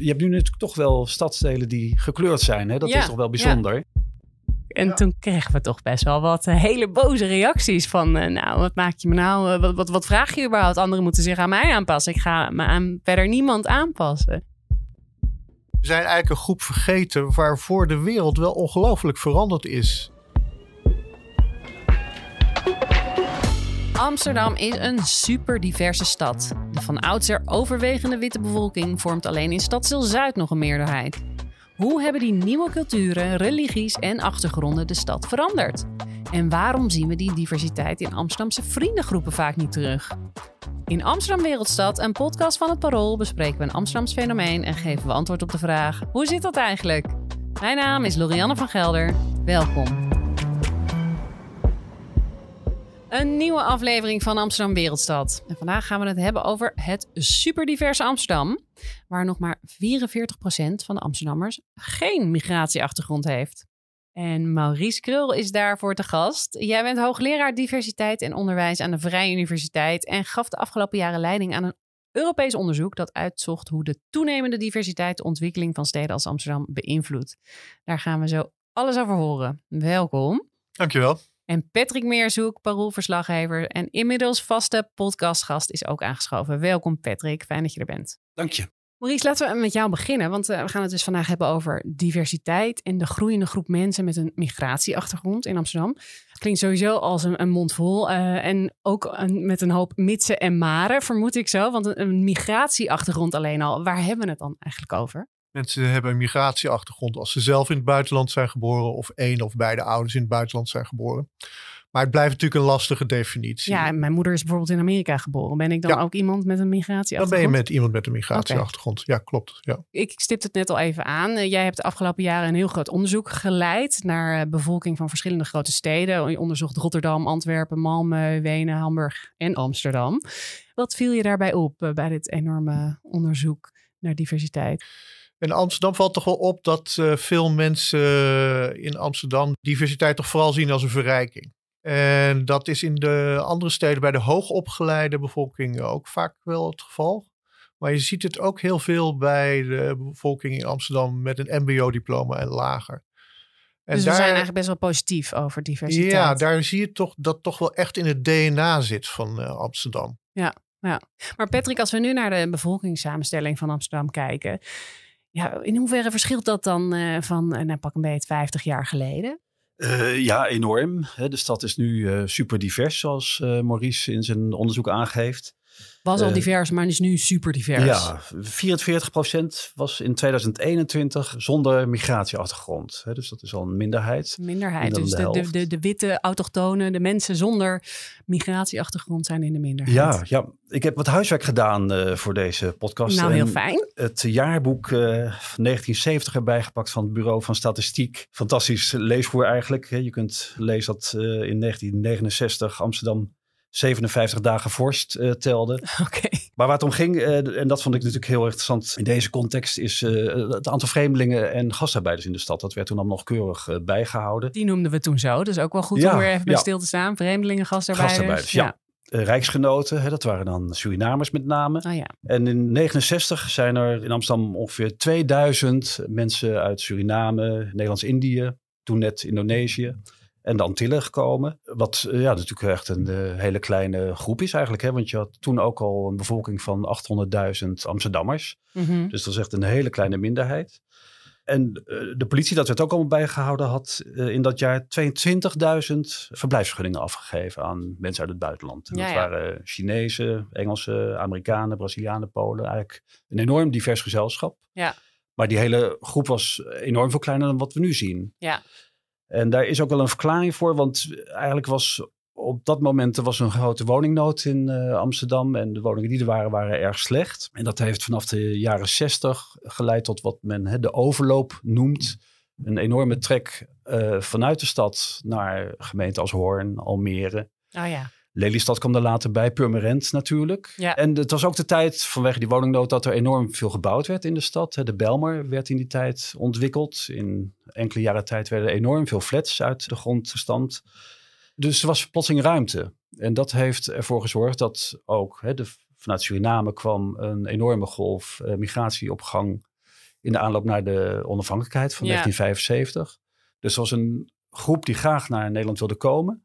Je hebt nu natuurlijk toch wel stadsdelen die gekleurd zijn. Hè? Dat Ja, is toch wel bijzonder. En toen kregen we toch best wel wat eh, hele boze reacties van... eh, nou, wat maak je me nou? eh, wat, wat, wat vraag je überhaupt? Anderen moeten zich aan mij aanpassen. Ik ga me aan verder niemand aanpassen. We zijn eigenlijk een groep vergeten waarvoor de wereld wel ongelooflijk veranderd is. Amsterdam is een super diverse stad. De van oudsher overwegende witte bevolking vormt alleen in Stadsdeel Zuid nog een meerderheid. Hoe hebben die nieuwe culturen, religies en achtergronden de stad veranderd? En waarom zien we die diversiteit in Amsterdamse vriendengroepen vaak niet terug? In Amsterdam Wereldstad, een podcast van het Parool, bespreken we een Amsterdams fenomeen en geven we antwoord op de vraag: hoe zit dat eigenlijk? Mijn naam is Lorianne van Gelder. Welkom. Een nieuwe aflevering van Amsterdam Wereldstad. En vandaag gaan we het hebben over het superdiverse Amsterdam, waar nog maar 44% van de Amsterdammers geen migratieachtergrond heeft. En Maurice Krul is daarvoor te gast. Jij bent hoogleraar diversiteit en onderwijs aan de Vrije Universiteit en gaf de afgelopen jaren leiding aan een Europees onderzoek dat uitzocht hoe de toenemende diversiteit de ontwikkeling van steden als Amsterdam beïnvloedt. Daar gaan we zo alles over horen. Welkom. Dankjewel. En Patrick Meerzoek, paroolverslaggever en inmiddels vaste podcastgast, is ook aangeschoven. Welkom Patrick, fijn dat je er bent. Dank je. Maurice, laten we met jou beginnen, want eh, we gaan het dus vandaag hebben over diversiteit en de groeiende groep mensen met een migratieachtergrond in Amsterdam. Klinkt sowieso als een, een mond vol eh, en ook een, met een hoop mitsen en maren, vermoed ik zo. Want een, een migratieachtergrond alleen al, waar hebben we het dan eigenlijk over? Mensen hebben een migratieachtergrond als ze zelf in het buitenland zijn geboren of één of beide ouders in het buitenland zijn geboren. Maar het blijft natuurlijk een lastige definitie. Ja, mijn moeder is bijvoorbeeld in Amerika geboren. Ben ik dan Ja. ook iemand met een Dan ben migratieachtergrond? je met iemand met een migratieachtergrond. Ja, klopt. Ja. ik stipte het net al even aan. Eh, Jij hebt de afgelopen jaren een heel groot onderzoek geleid naar eh, bevolking van verschillende grote steden. Je onderzocht Rotterdam, Antwerpen, Malmö, Wenen, Hamburg en Amsterdam. Wat viel je daarbij op eh, bij dit enorme onderzoek naar diversiteit? In Amsterdam valt toch wel op dat eh, veel mensen eh, in Amsterdam diversiteit toch vooral zien als een verrijking. En dat is in de andere steden bij de hoogopgeleide bevolking ook vaak wel het geval. Maar je ziet het ook heel veel bij de bevolking in Amsterdam met een MBO-diploma en lager. En dus we zijn eigenlijk best wel positief over diversiteit. ja, daar zie je toch dat toch wel echt in het DNA zit van eh, Amsterdam. Maar Patrick, als we nu naar de bevolkingssamenstelling van Amsterdam kijken. Ja, in hoeverre verschilt dat dan eh, van, eh, nou, pak een beetje 50 jaar geleden? Eh, ja, enorm. De stad is nu eh, super divers, zoals Maurice in zijn onderzoek aangeeft. Was al Eh, divers, maar is nu super divers. Ja, 44% was in 2021 zonder migratieachtergrond. Hè, dus dat is al een minderheid. Minderheid. Minder Dus de, de de, witte autochtonen, de mensen zonder migratieachtergrond zijn in de minderheid. Ja, ja, ik heb wat huiswerk gedaan eh, voor deze podcast. Nou, heel fijn. Het jaarboek eh, van 1970 erbij gepakt van het Bureau van Statistiek. Fantastisch leesvoer eigenlijk. hè. Je kunt lezen dat in 1969 Amsterdam 57 dagen vorst eh, telde. Oké. Maar waar het om ging, eh, en dat vond ik natuurlijk heel interessant in deze context, is eh, het aantal vreemdelingen en gastarbeiders in de stad. Dat werd toen allemaal nog keurig eh, bijgehouden. Die noemden we toen zo. Dus ook wel goed Ja, om weer even bij ja. stil te staan. Vreemdelingen, gastarbeiders. Gastarbeiders, ja. Eh, Rijksgenoten, hè, dat waren dan Surinamers met name. Oh ja. En in 69 zijn er in Amsterdam ongeveer 2000 mensen uit Suriname, Nederlands-Indië, toen net Indonesië en de Antillen gekomen. Wat eh, ja, natuurlijk echt een eh, hele kleine groep is eigenlijk. Hè? Want je had toen ook al een bevolking van 800.000 Amsterdammers. Mhm. Dus dat is echt een hele kleine minderheid. En eh, de politie, dat werd ook allemaal bijgehouden, had in dat jaar 22.000 verblijfsvergunningen afgegeven aan mensen uit het buitenland. En Ja, dat ja. waren Chinezen, Engelsen, Amerikanen, Brazilianen, Polen. Eigenlijk een enorm divers gezelschap. Ja. Maar die hele groep was enorm veel kleiner dan wat we nu zien. Ja. En daar is ook wel een verklaring voor, want eigenlijk was op dat moment er was een grote woningnood in eh, Amsterdam. En de woningen die er waren, waren erg slecht. En dat heeft vanaf de jaren 60 geleid tot wat men de overloop noemt. Een enorme trek eh, vanuit de stad naar gemeenten als Hoorn, Almere. Oh ja. Lelystad kwam er later bij, Purmerend natuurlijk. Ja. En het was ook de tijd vanwege die woningnood dat er enorm veel gebouwd werd in de stad. De Belmer werd in die tijd ontwikkeld. In enkele jaren tijd werden er enorm veel flats uit de grond gestampt. Dus er was plotseling ruimte. En dat heeft ervoor gezorgd dat ook hè, de, vanuit Suriname kwam een enorme golf eh, migratieopgang In de aanloop naar de onafhankelijkheid van Ja. 1975. Dus er was een groep die graag naar Nederland wilde komen.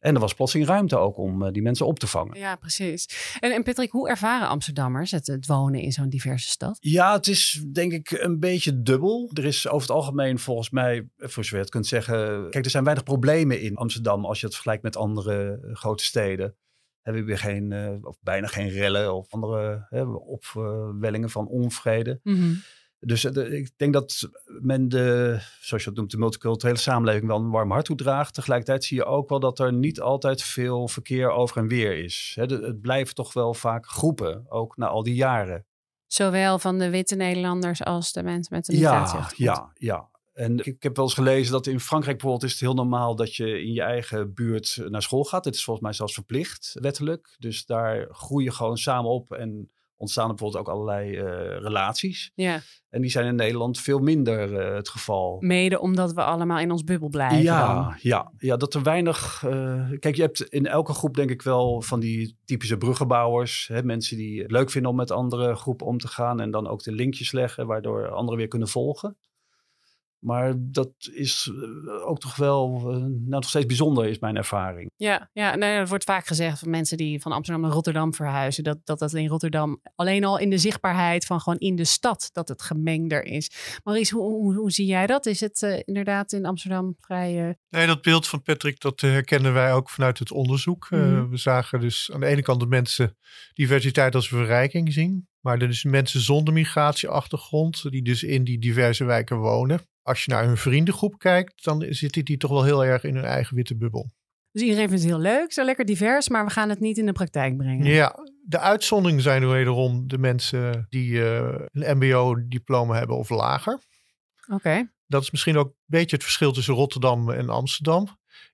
En er was plotseling ruimte ook om eh, die mensen op te vangen. Ja, precies. En, en Patrick, hoe ervaren Amsterdammers het, het wonen in zo'n diverse stad? Ja, het is denk ik een beetje dubbel. Er is over het algemeen volgens mij, voor zover je het kunt zeggen... Kijk, er zijn weinig problemen in Amsterdam als je het vergelijkt met andere eh, grote steden. Hebben we weer geen, eh, of bijna geen rellen of andere hè, opwellingen van onvrede. Dus eh, de- ik denk dat men de, zoals je dat noemt, de multiculturele samenleving wel een warm hart toedraagt. Tegelijkertijd zie je ook wel dat er niet altijd veel verkeer over en weer is. De- het blijven toch wel vaak groepen, ook na al die jaren. Zowel van de witte Nederlanders als de mensen met een Ja, migratieachtergrond. ja, ja. En ik, ik heb wel eens gelezen dat in Frankrijk bijvoorbeeld is het heel normaal dat je in je eigen buurt naar school gaat. Het is volgens mij zelfs verplicht, wettelijk. Dus daar groei je gewoon samen op en ontstaan er bijvoorbeeld ook allerlei eh, relaties. Ja, En die zijn in Nederland veel minder eh, het geval. mede omdat we allemaal in ons bubbel blijven Ja, dan. ja, ja, dat er weinig. eh, kijk, je hebt in elke groep, denk ik wel, van die typische bruggenbouwers. Hè, mensen die het leuk vinden om met andere groepen om te gaan. En dan ook de linkjes leggen, waardoor anderen weer kunnen volgen. Maar dat is eh, ook toch wel eh, nou, nog steeds bijzonder, is mijn ervaring. Ja, ja nee, er wordt vaak gezegd van mensen die van Amsterdam naar Rotterdam verhuizen, dat, dat dat in Rotterdam alleen al in de zichtbaarheid van gewoon in de stad, dat het gemengder is. Maurice, hoe, hoe, hoe zie jij dat? Is het eh, inderdaad in Amsterdam vrij... eh, Nee, dat beeld van Patrick, dat herkennen wij ook vanuit het onderzoek. Eh, Mhm. we zagen dus aan de ene kant de mensen diversiteit als verrijking zien. Maar er dus mensen zonder migratieachtergrond, die dus in die diverse wijken wonen. Als je naar hun vriendengroep kijkt, dan zitten die toch wel heel erg in hun eigen witte bubbel. Dus iedereen vindt het heel leuk, zo lekker divers, maar we gaan het niet in de praktijk brengen. Ja, de uitzondering zijn wederom de mensen die eh, een mbo-diploma hebben of lager. Oké. Dat is misschien ook een beetje het verschil tussen Rotterdam en Amsterdam.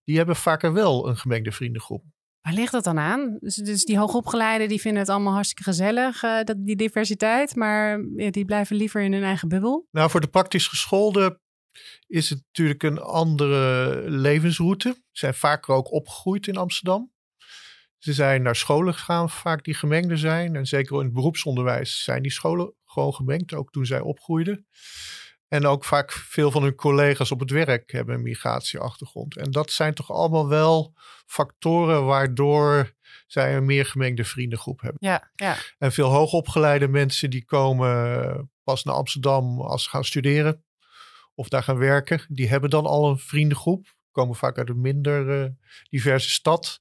Die hebben vaker wel een gemengde vriendengroep. Waar ligt dat dan aan? Dus, dus die hoogopgeleiden die vinden het allemaal hartstikke gezellig, eh, dat, die diversiteit, maar ja, die blijven liever in hun eigen bubbel. Nou, voor de praktisch geschoolden is het natuurlijk een andere levensroute. Ze zijn vaker ook opgegroeid in Amsterdam. Ze zijn naar scholen gegaan, vaak die gemengde zijn. En zeker in het beroepsonderwijs zijn die scholen gewoon gemengd, ook toen zij opgroeiden. En ook vaak veel van hun collega's op het werk hebben een migratieachtergrond. En dat zijn toch allemaal wel factoren waardoor zij een meer gemengde vriendengroep hebben. Ja, ja. En veel hoogopgeleide mensen die komen pas naar Amsterdam als ze gaan studeren of daar gaan werken. Die hebben dan al een vriendengroep. Komen vaak uit een minder eh, diverse stad.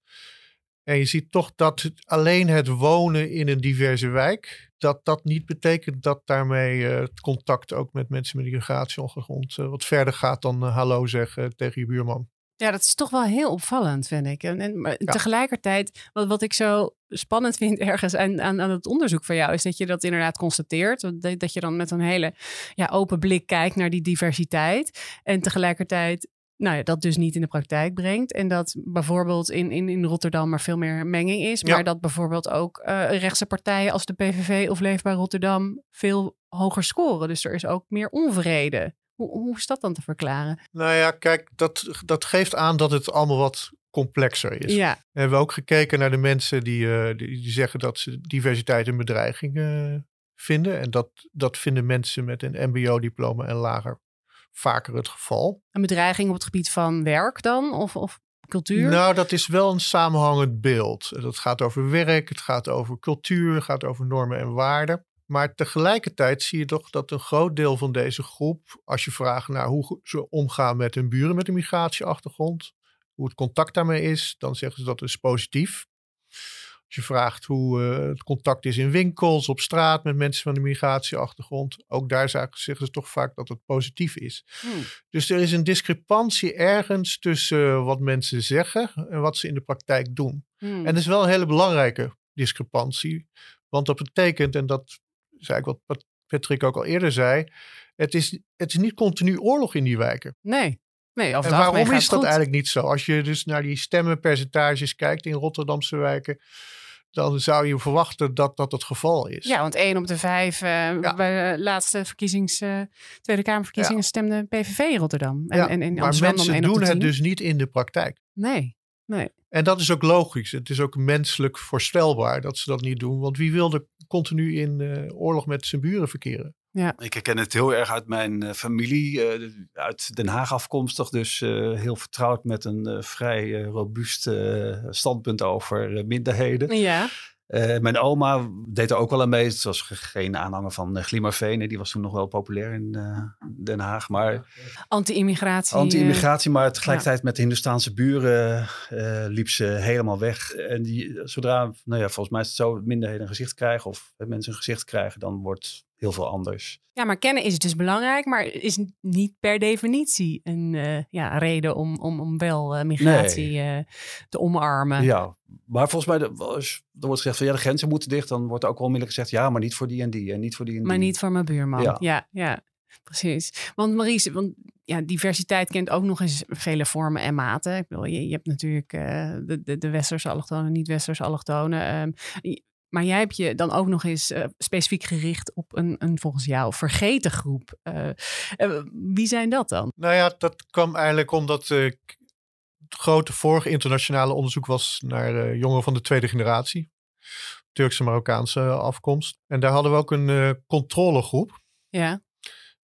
En je ziet toch dat het, alleen het wonen in een diverse wijk, dat dat niet betekent dat daarmee eh, het contact ook met mensen met een migratieachtergrond eh, wat verder gaat dan eh, hallo zeggen tegen je buurman. Ja, dat is toch wel heel opvallend, vind ik. En, en, maar tegelijkertijd, wat, wat ik zo spannend vind ergens aan, aan, aan het onderzoek van jou, is dat je dat inderdaad constateert. Dat, dat je dan met een hele ja, open blik kijkt naar die diversiteit. En tegelijkertijd nou ja, dat dus niet in de praktijk brengt. En dat bijvoorbeeld in, in, in Rotterdam er veel meer menging is. Ja. Maar dat bijvoorbeeld ook eh, rechtse partijen als de PVV of Leefbaar Rotterdam veel hoger scoren. Dus er is ook meer onvrede. Hoe, hoe is dat dan te verklaren? Nou ja, kijk, dat, dat geeft aan dat het allemaal wat complexer is. Ja, We hebben ook gekeken naar de mensen die, eh, die, die zeggen dat ze diversiteit een bedreiging eh, vinden. En dat, dat vinden mensen met een MBO-diploma en lager vaker het geval. een bedreiging op het gebied van werk dan? Of, of cultuur? Nou, dat is wel een samenhangend beeld. Dat gaat over werk, het gaat over cultuur, het gaat over normen en waarden. Maar tegelijkertijd zie je toch dat een groot deel van deze groep, als je vraagt naar hoe ze omgaan met hun buren met een migratieachtergrond, hoe het contact daarmee is, dan zeggen ze dat is positief. Als je vraagt hoe eh, het contact is in winkels, op straat met mensen van een migratieachtergrond, ook daar zeggen ze toch vaak dat het positief is. Hmm. Dus er is een discrepantie ergens tussen eh, wat mensen zeggen en wat ze in de praktijk doen. Hmm. En dat is wel een hele belangrijke discrepantie. Want dat betekent, en dat zei ik wat Pat- Patrick ook al eerder zei, het is, het is niet continu oorlog in die wijken. Nee. Nee, En waarom is dat goed. eigenlijk niet zo? Als je dus naar die stemmenpercentages kijkt in Rotterdamse wijken, dan zou je verwachten dat dat het geval is. Ja, want één op de vijf eh, Ja. bij de laatste verkiezings, eh, Tweede Kamerverkiezingen stemde PVV in Rotterdam. En, Ja, en in maar mensen doen het dus niet in de praktijk. Nee, nee. En dat is ook logisch. Het is ook menselijk voorstelbaar dat ze dat niet doen. Want wie wil er continu in eh, oorlog met zijn buren verkeren? Ja. Ik herken het heel erg uit mijn uh, familie, uh, uit Den Haag afkomstig. Dus uh, heel vertrouwd met een vrij robuust standpunt over minderheden. Ja. Uh, mijn oma deed er ook wel aan mee. Het was geen aanhanger van uh, Glimmerveen. Die was toen nog wel populair in uh, Den Haag. Maar anti-immigratie. Anti-immigratie, maar tegelijkertijd ja. met de Hindoestaanse buren liep ze helemaal weg. En die, zodra, nou ja, volgens mij is het zo, minderheden een gezicht krijgen of mensen een gezicht krijgen, dan wordt heel veel anders. Ja, maar kennen is dus belangrijk, maar is niet per definitie een uh, ja, reden om, om, om wel uh, migratie nee. uh, te omarmen. Ja, maar volgens mij, als er wordt gezegd van ja, de grenzen moeten dicht, dan wordt er ook onmiddellijk gezegd ja, maar niet voor die en die en niet voor die en die. Maar niet voor mijn buurman. Ja, ja, ja precies. Want Maries, want ja, diversiteit kent ook nog eens vele vormen en maten. Ik bedoel, je, je hebt natuurlijk de, de, de westerse allochtonen, niet-westerse allochtonen. Um, maar jij hebt je dan ook nog eens uh, specifiek gericht op een, een volgens jou vergeten groep. Uh, uh, wie zijn dat dan? Nou ja, dat kwam eigenlijk omdat het grote vorige internationale onderzoek was naar jongeren van de tweede generatie. Turkse Marokkaanse afkomst. En daar hadden we ook een controlegroep. Ja.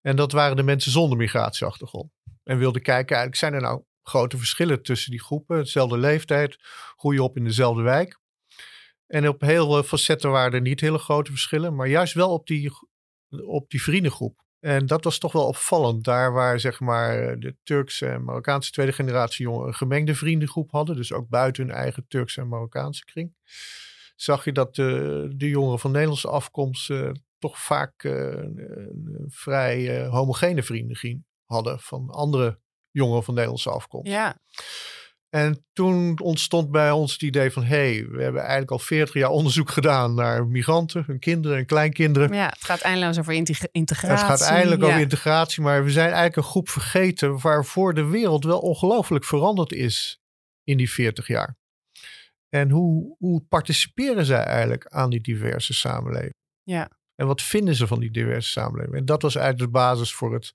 En dat waren de mensen zonder migratieachtergrond. En wilden kijken, eigenlijk zijn er nou grote verschillen tussen die groepen. Hetzelfde leeftijd, groeien op in dezelfde wijk. En op heel veel facetten waren er niet hele grote verschillen, maar juist wel op die, op die vriendengroep. En dat was toch wel opvallend. Daar waar zeg maar de Turkse en Marokkaanse tweede generatie jongeren een gemengde vriendengroep hadden, dus ook buiten hun eigen Turkse en Marokkaanse kring, zag je dat de, de jongeren van Nederlandse afkomst uh, toch vaak uh, een vrij uh, homogene vrienden hadden van andere jongeren van Nederlandse afkomst. Ja. En toen ontstond bij ons het idee van: hé, hey, we hebben eigenlijk al 40 jaar onderzoek gedaan naar migranten, hun kinderen en kleinkinderen. Ja, het gaat eindeloos over integratie. Het gaat eindelijk ja. over integratie, maar we zijn eigenlijk een groep vergeten waarvoor de wereld wel ongelooflijk veranderd is in die 40 jaar. En hoe, hoe participeren zij eigenlijk aan die diverse samenleving? Ja. En wat vinden ze van die diverse samenleving? En dat was eigenlijk de basis voor het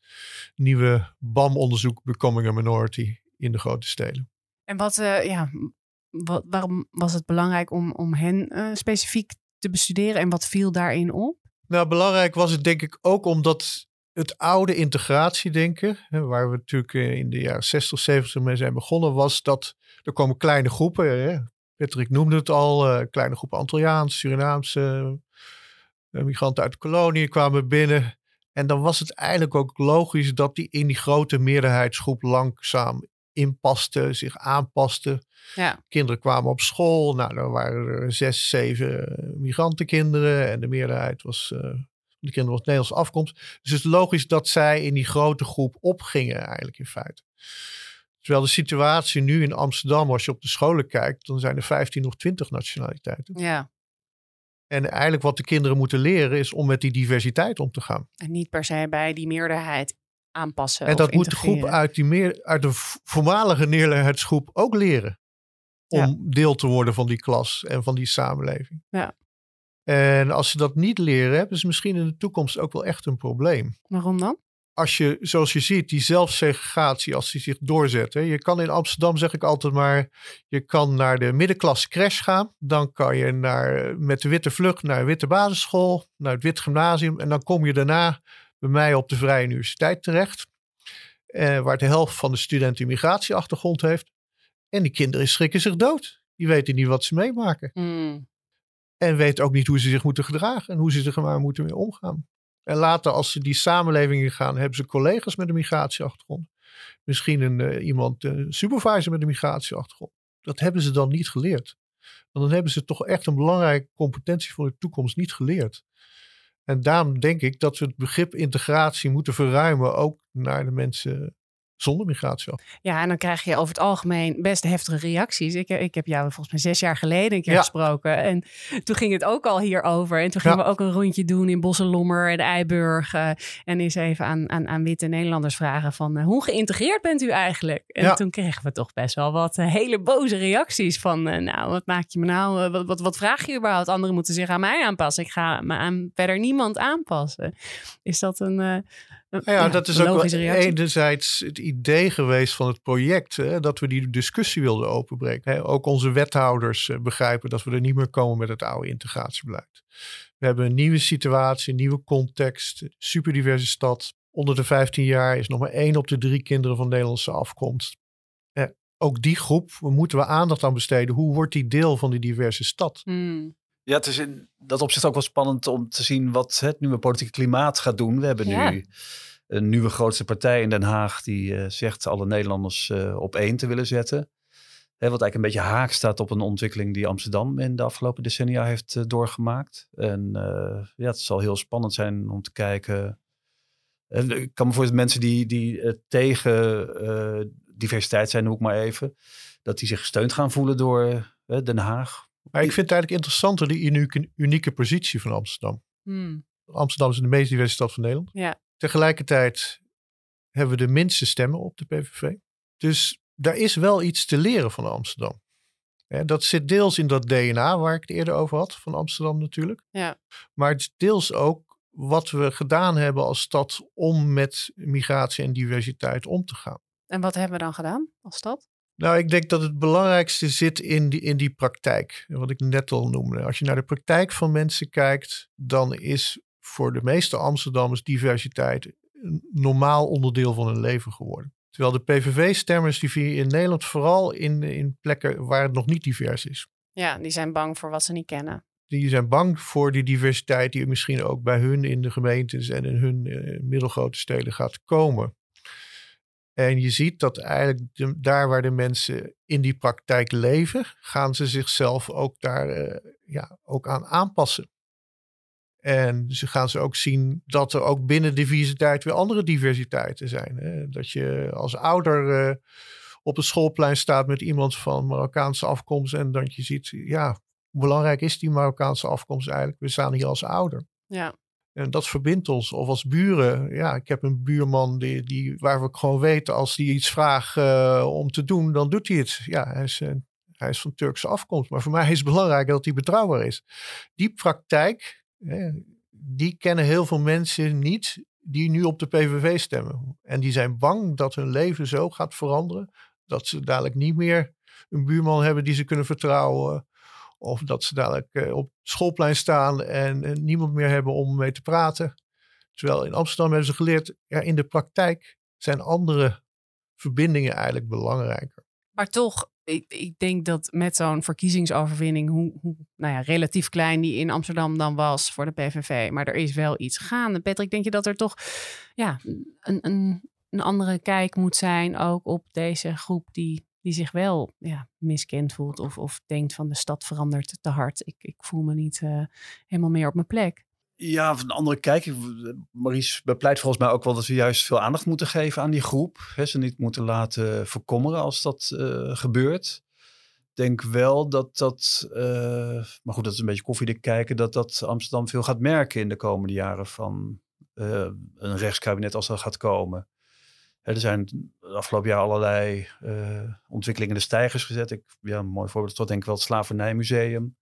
nieuwe BAM-onderzoek Becoming a Minority in de grote steden. En wat, uh, ja, wat, waarom was het belangrijk om, om hen uh, specifiek te bestuderen en wat viel daarin op? Nou, belangrijk was het denk ik ook omdat het oude integratiedenken, waar we natuurlijk in de jaren 60, 70 mee zijn begonnen, was dat er komen kleine groepen. Hè. Patrick noemde het al, kleine groepen Antilliaanse, Surinaamse migranten uit de kolonie kwamen binnen. En dan was het eigenlijk ook logisch dat die in die grote meerderheidsgroep langzaam inpaste, zich aanpaste. Ja. Kinderen kwamen op school. Nou, dan waren er zes, zeven migrantenkinderen. En de meerderheid was, uh, de kinderen was Nederlands afkomst. Dus het is logisch dat zij in die grote groep opgingen eigenlijk in feite. Terwijl de situatie nu in Amsterdam, als je op de scholen kijkt, dan zijn er 15 of 20 nationaliteiten. Ja. En eigenlijk wat de kinderen moeten leren is om met die diversiteit om te gaan. En niet per se bij die meerderheid aanpassen. En dat moet de groep uit, die meer, uit de voormalige meerderheidsgroep ook leren. Om ja. deel te worden van die klas en van die samenleving. Ja. En als ze dat niet leren, hebben ze misschien in de toekomst ook wel echt een probleem. Waarom dan? Als je, zoals je ziet, die zelfsegregatie, als die zich doorzet. Hè, je kan in Amsterdam, zeg ik altijd maar, je kan naar de middenklasse crash gaan. Dan kan je naar, met de witte vlucht naar witte basisschool, naar het wit gymnasium. En dan kom je daarna bij mij op de Vrije Universiteit terecht. Eh, waar de helft van de studenten een migratieachtergrond heeft. En die kinderen schrikken zich dood. Die weten niet wat ze meemaken. Mm. En weten ook niet hoe ze zich moeten gedragen en hoe ze er maar moeten mee omgaan. En later, als ze die samenlevingen gaan, hebben ze collega's met een migratieachtergrond. Misschien een, uh, iemand, een supervisor met een migratieachtergrond. Dat hebben ze dan niet geleerd. Want dan hebben ze toch echt een belangrijke competentie voor de toekomst niet geleerd. En daarom denk ik dat we het begrip integratie moeten verruimen ook naar de mensen zonder migratie. Ja, en dan krijg je over het algemeen best heftige reacties. Ik, ik heb jou volgens mij zes jaar geleden een keer ja. gesproken. En toen ging het ook al hierover. En toen gingen ja. we ook een rondje doen in Bosselommer en Eiburg. Uh, en eens even aan, aan, aan witte Nederlanders vragen van... Uh, hoe geïntegreerd bent u eigenlijk? En ja. toen kregen we toch best wel wat uh, hele boze reacties van... nou, wat maak je me nou? wat, wat, wat vraag je überhaupt? Anderen moeten zich aan mij aanpassen. Ik ga me aan verder niemand aanpassen. Is dat een... Nou ja, ja, dat is ook wel enerzijds het idee geweest van het project, hè, dat we die discussie wilden openbreken. Hè. Ook onze wethouders uh, begrijpen dat we er niet meer komen met het oude integratiebeleid. We hebben een nieuwe situatie, een nieuwe context, superdiverse stad. Onder de 15 jaar is nog maar één op de drie kinderen van Nederlandse afkomst. Eh, ook die groep moeten we aandacht aan besteden. Hoe wordt die deel van die diverse stad? Hmm. Ja, het is in dat opzicht ook wel spannend om te zien wat het nieuwe politieke klimaat gaat doen. We hebben Ja. nu een nieuwe grootste partij in Den Haag die eh, zegt alle Nederlanders eh, op één te willen zetten. Hè, wat eigenlijk een beetje haak staat op een ontwikkeling die Amsterdam in de afgelopen decennia heeft eh, doorgemaakt. En ja, het zal heel spannend zijn om te kijken. Ik kan me voorstellen mensen die, die tegen diversiteit zijn, noem ik maar even, dat die zich gesteund gaan voelen door Den Haag. Maar ik vind het eigenlijk interessanter, die unieke, unieke positie van Amsterdam. Hmm. Amsterdam is de meest diverse stad van Nederland. Ja. Tegelijkertijd hebben we de minste stemmen op de PVV. Dus daar is wel iets te leren van Amsterdam. Hè, dat zit deels in dat DNA waar ik het eerder over had, van Amsterdam natuurlijk. Ja. Maar het is deels ook wat we gedaan hebben als stad om met migratie en diversiteit om te gaan. En wat hebben we dan gedaan als stad? Nou, ik denk dat het belangrijkste zit in die, in die praktijk. Wat ik net al noemde. Als je naar de praktijk van mensen kijkt, dan is voor de meeste Amsterdammers diversiteit een normaal onderdeel van hun leven geworden. Terwijl de PVV-stemmers die vinden in Nederland vooral in, in plekken waar het nog niet divers is. Ja, die zijn bang voor wat ze niet kennen. Die zijn bang voor die diversiteit die misschien ook bij hun in de gemeentes en in hun eh, middelgrote steden gaat komen. En je ziet dat eigenlijk de- daar waar de mensen in die praktijk leven, gaan ze zichzelf ook daar eh, ja, ook aan aanpassen. En ze gaan ze ook zien dat er ook binnen diversiteit weer andere diversiteiten zijn. Hè? Dat je als ouder eh, op het schoolplein staat met iemand van Marokkaanse afkomst en dat je ziet, ja, hoe belangrijk is die Marokkaanse afkomst eigenlijk? We staan hier als ouder. Ja. En dat verbindt ons. Of als buren. Ja, ik heb een buurman die, die, waar we gewoon weten als die iets vraagt eh, om te doen, dan doet hij het. Ja, hij is, hij is van Turkse afkomst. Maar voor mij is het belangrijk dat hij betrouwbaar is. Die praktijk, die kennen heel veel mensen niet die nu op de PVV stemmen. En die zijn bang dat hun leven zo gaat veranderen dat ze dadelijk niet meer een buurman hebben die ze kunnen vertrouwen. Of dat ze dadelijk eh, op schoolplein staan en, en niemand meer hebben om mee te praten. Terwijl in Amsterdam hebben ze geleerd, ja, in de praktijk zijn andere verbindingen eigenlijk belangrijker. Maar toch, ik, ik denk dat met zo'n verkiezingsoverwinning, hoe, hoe nou ja, relatief klein die in Amsterdam dan was voor de PVV, maar er is wel iets gaande. Patrick, denk je dat er toch ja, een, een, een andere kijk moet zijn ook op deze groep die, die zich wel ja, miskend voelt of, of denkt van de stad verandert te hard. Ik, ik voel me niet eh, helemaal meer op mijn plek. Ja, van een andere kijk. Maurice bepleit volgens mij ook wel dat we juist veel aandacht moeten geven aan die groep. Ze niet moeten laten verkommeren als dat eh, gebeurt. Ik denk wel dat dat, eh, maar goed, dat is een beetje koffiedik kijken, dat dat Amsterdam veel gaat merken in de komende jaren van een rechtskabinet als dat gaat komen. Er zijn afgelopen jaar allerlei eh, ontwikkelingen in de stijgers gezet. Ik, ja, een mooi voorbeeld is toch denk ik wel het Slavernijmuseum.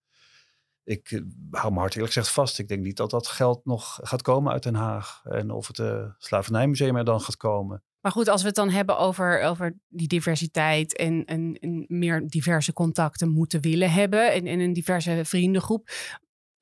Ik eh, hou mijn hart eerlijk vast. Ik denk niet dat dat geld nog gaat komen uit Den Haag. En of het uh, Slavernijmuseum er dan gaat komen. Maar goed, als we het dan hebben over, over die diversiteit en, en, en meer diverse contacten moeten willen hebben en, en een diverse vriendengroep.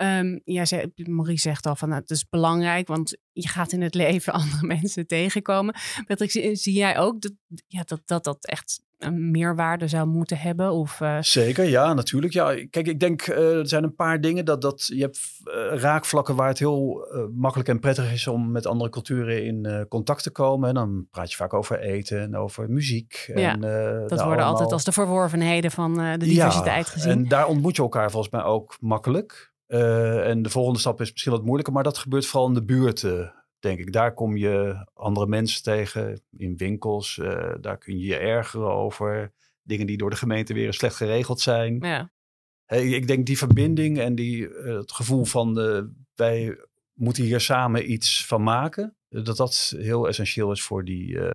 Ehm ja, ze, Marie zegt al van nou, het is belangrijk, want je gaat in het leven andere mensen tegenkomen. Patrick, zie, zie jij ook dat, ja, dat, dat dat echt een meerwaarde zou moeten hebben? Of, uh... Zeker, ja, natuurlijk. Ja, kijk, ik denk uh, er zijn een paar dingen dat, dat je hebt uh, raakvlakken waar het heel makkelijk en prettig is om met andere culturen in contact te komen. En dan praat je vaak over eten en over muziek. Ja, en, dat nou, worden allemaal... altijd als de verworvenheden van de diversiteit ja, gezien. En daar ontmoet je elkaar volgens mij ook makkelijk. Uh, en de volgende stap is misschien wat moeilijker, maar dat gebeurt vooral in de buurten, denk ik. Daar kom je andere mensen tegen, in winkels. Uh, daar kun je je ergeren over dingen die door de gemeente weer slecht geregeld zijn. Ja. Hey, ik denk die verbinding en die, uh, het gevoel van wij moeten hier samen iets van maken, dat dat heel essentieel is voor die. uh,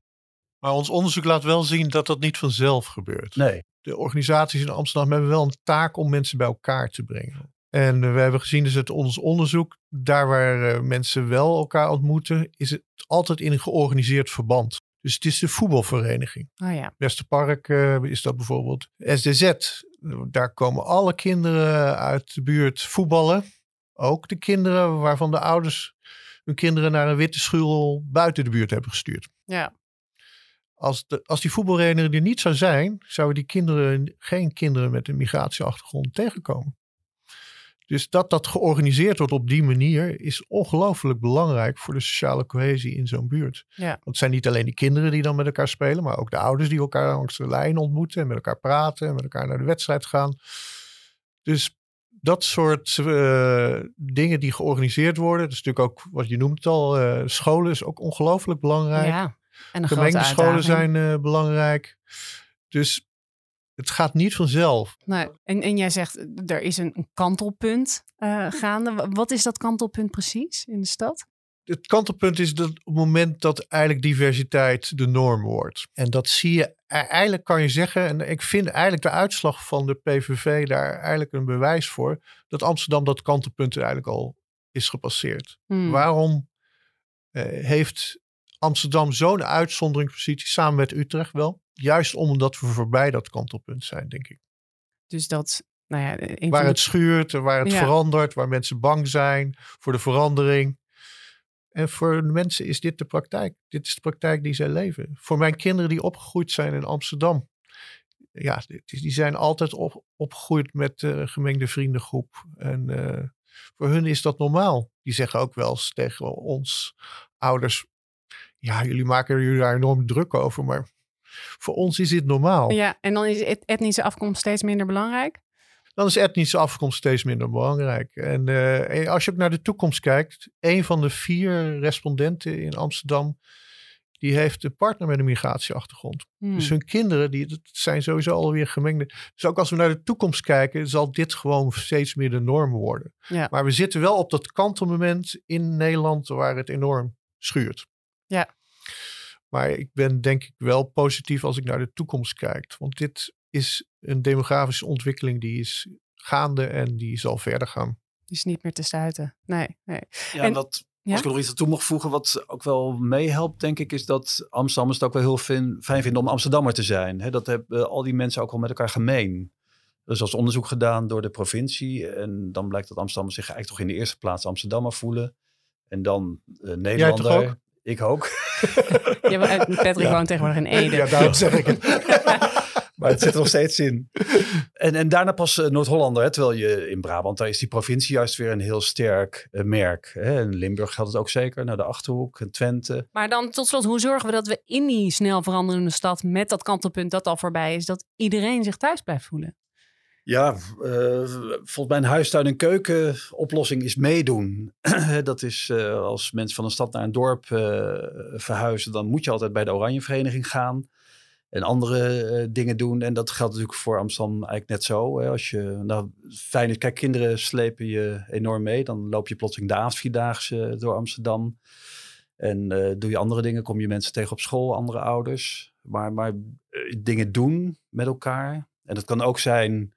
Maar ons onderzoek laat wel zien dat dat niet vanzelf gebeurt. Nee. De organisaties in Amsterdam hebben wel een taak om mensen bij elkaar te brengen. En we hebben gezien dus uit ons onderzoek, daar waar uh, mensen wel elkaar ontmoeten, is het altijd in een georganiseerd verband. Dus het is de voetbalvereniging. Oh ja. Westerpark uh, is dat bijvoorbeeld. SDZ, daar komen alle kinderen uit de buurt voetballen. ook de kinderen waarvan de ouders hun kinderen naar een witte schuur buiten de buurt hebben gestuurd. Ja. Als, de, als die voetbalrenner er niet zou zijn, zouden die kinderen geen kinderen met een migratieachtergrond tegenkomen. Dus dat dat georganiseerd wordt op die manier is ongelooflijk belangrijk voor de sociale cohesie in zo'n buurt. Ja. Want het zijn niet alleen die kinderen die dan met elkaar spelen, maar ook de ouders die elkaar langs de lijn ontmoeten en met elkaar praten en met elkaar naar de wedstrijd gaan. Dus dat soort uh, dingen die georganiseerd worden, dat is natuurlijk ook wat je noemt al, uh, scholen is ook ongelooflijk belangrijk. Ja, en een Gemengde scholen zijn uh, belangrijk. Dus het gaat niet vanzelf. Nee. En, en jij zegt, er is een, kantelpunt uh, gaande. Wat is dat kantelpunt precies in de stad? Het kantelpunt is dat op het moment dat eigenlijk diversiteit de norm wordt. En dat zie je, eigenlijk kan je zeggen, en ik vind eigenlijk de uitslag van de PVV daar eigenlijk een bewijs voor, dat Amsterdam dat kantelpunt eigenlijk al is gepasseerd. Hmm. Waarom uh, heeft Amsterdam zo'n uitzonderingspositie samen met Utrecht wel? Juist omdat we voorbij dat kantelpunt zijn, denk ik. Dus dat, nou ja, een waar het schuurt, waar het Ja. verandert, waar mensen bang zijn voor de verandering. En voor de mensen is dit de praktijk. Dit is de praktijk die zij leven. Voor mijn kinderen die opgegroeid zijn in Amsterdam. Ja, die zijn altijd op, opgegroeid met eh gemengde vriendengroep. En eh, voor hun is dat normaal. Die zeggen ook wel eens tegen ons ouders. Ja, jullie maken jullie daar enorm druk over. Maar voor ons is dit normaal. Ja, en dan is et- etnische afkomst steeds minder belangrijk. dan is etnische afkomst steeds minder belangrijk. En eh, als je ook naar de toekomst kijkt, een van de vier respondenten in Amsterdam, die heeft een partner met een migratieachtergrond. Hmm. Dus hun kinderen, die dat zijn sowieso alweer gemengde. Dus ook als we naar de toekomst kijken, zal dit gewoon steeds meer de norm worden. Ja. Maar we zitten wel op dat kantelmoment in Nederland waar het enorm schuurt. Ja. Maar ik ben denk ik wel positief als ik naar de toekomst kijk. Want dit is een demografische ontwikkeling die is gaande en die zal verder gaan. Die is niet meer te stuiten. Nee, nee. Ja, En- ja? als ik er nog iets aan toe mocht voegen, wat ook wel meehelpt, denk ik, is dat Amsterdammers het ook wel heel fin- fijn vinden om Amsterdammer te zijn. Hè, dat hebben al die mensen ook wel met elkaar gemeen. Er is als onderzoek gedaan door de provincie. En dan blijkt dat Amsterdammers zich eigenlijk toch in de eerste plaats Amsterdammer voelen. En dan eh Nederlander. ook? Ik ook. Ja, maar, eh, Patrick Ja. woont tegenwoordig in Ede. Ja, daarom zeg ik het. Maar het zit er nog steeds in. En, en daarna pas eh, Noord-Hollander. Hè, terwijl je in Brabant, daar is die provincie juist weer een heel sterk eh, merk. Hè. In Limburg geldt het ook zeker. Naar de Achterhoek, en Twente. Maar dan tot slot, hoe zorgen we dat we in die snel veranderende stad met dat kantelpunt dat al voorbij is, dat iedereen zich thuis blijft voelen? Ja, eh, volgens mij een huistuin- en keukenoplossing is meedoen. dat is eh, als mensen van een stad naar een dorp eh, verhuizen, dan moet je altijd bij de Oranjevereniging gaan. En andere dingen doen. En dat geldt natuurlijk voor Amsterdam eigenlijk net zo. Als je, nou, fijn is, kijk, kinderen slepen je enorm mee. Dan loop je plotseling de avondvierdaagse door Amsterdam. En doe je andere dingen, kom je mensen tegen op school, andere ouders. Maar, maar dingen doen met elkaar. En dat kan ook zijn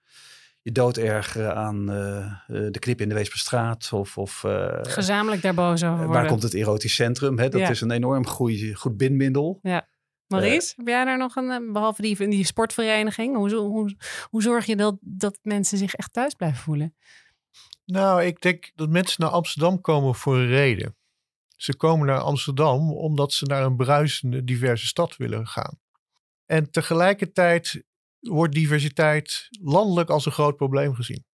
je dood ergeren aan eh, eh, de knip in de Weesperstraat. Of, of eh, Gezamenlijk daar boos over worden. waar komt het erotisch centrum? Hè? Dat Ja. is een enorm goeie, goed bindmiddel. Maurice, heb jij daar nog een, eh, behalve die, die sportvereniging, hoe, hoe, hoe zorg je dat, dat mensen zich echt thuis blijven voelen? Nou, ik denk dat mensen naar Amsterdam komen voor een reden. Ze komen naar Amsterdam omdat ze naar een bruisende, diverse stad willen gaan. En tegelijkertijd wordt diversiteit landelijk als een groot probleem gezien.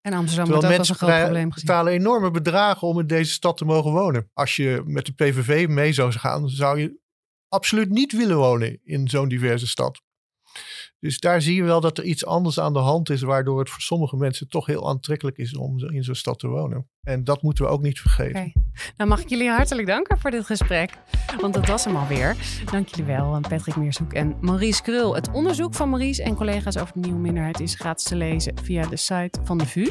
En Amsterdam Terwijl wordt ook als een groot probleem gezien. betalen enorme bedragen om in deze stad te mogen wonen. Als je met de PVV mee zou gaan, zou je absoluut niet willen wonen in zo'n diverse stad. Dus daar zie je wel dat er iets anders aan de hand is, waardoor het voor sommige mensen toch heel aantrekkelijk is om in zo'n stad te wonen. En dat moeten we ook niet vergeten. Oké. Nou mag ik jullie hartelijk danken voor dit gesprek. Want dat was hem alweer. Dank jullie wel, Patrick Meershoek en Maurice Krul. Het onderzoek van Maurice en collega's over de nieuwe minderheid is gratis te lezen via de site van de VU.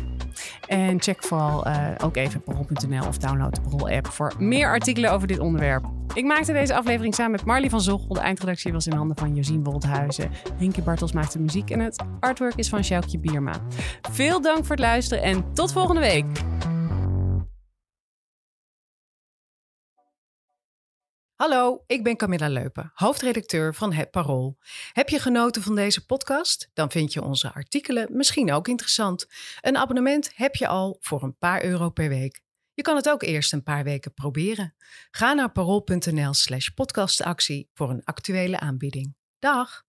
En check vooral eh, ook even parool.nl of download de Parool-app voor meer artikelen over dit onderwerp. Ik maakte deze aflevering samen met Marlie van Zoch. De eindredactie was in handen van Josien Woldhuizen. Rinke Bartels maakte muziek en het artwork is van Sjoukje Bierma. Veel dank voor het luisteren en tot volgende week. Hallo, ik ben Camilla Leupen, hoofdredacteur van Het Parool. Heb je genoten van deze podcast? Dan vind je onze artikelen misschien ook interessant. Een abonnement heb je al voor een paar euro per week. Je kan het ook eerst een paar weken proberen. Ga naar parool.nl slash podcastactie voor een actuele aanbieding. Dag!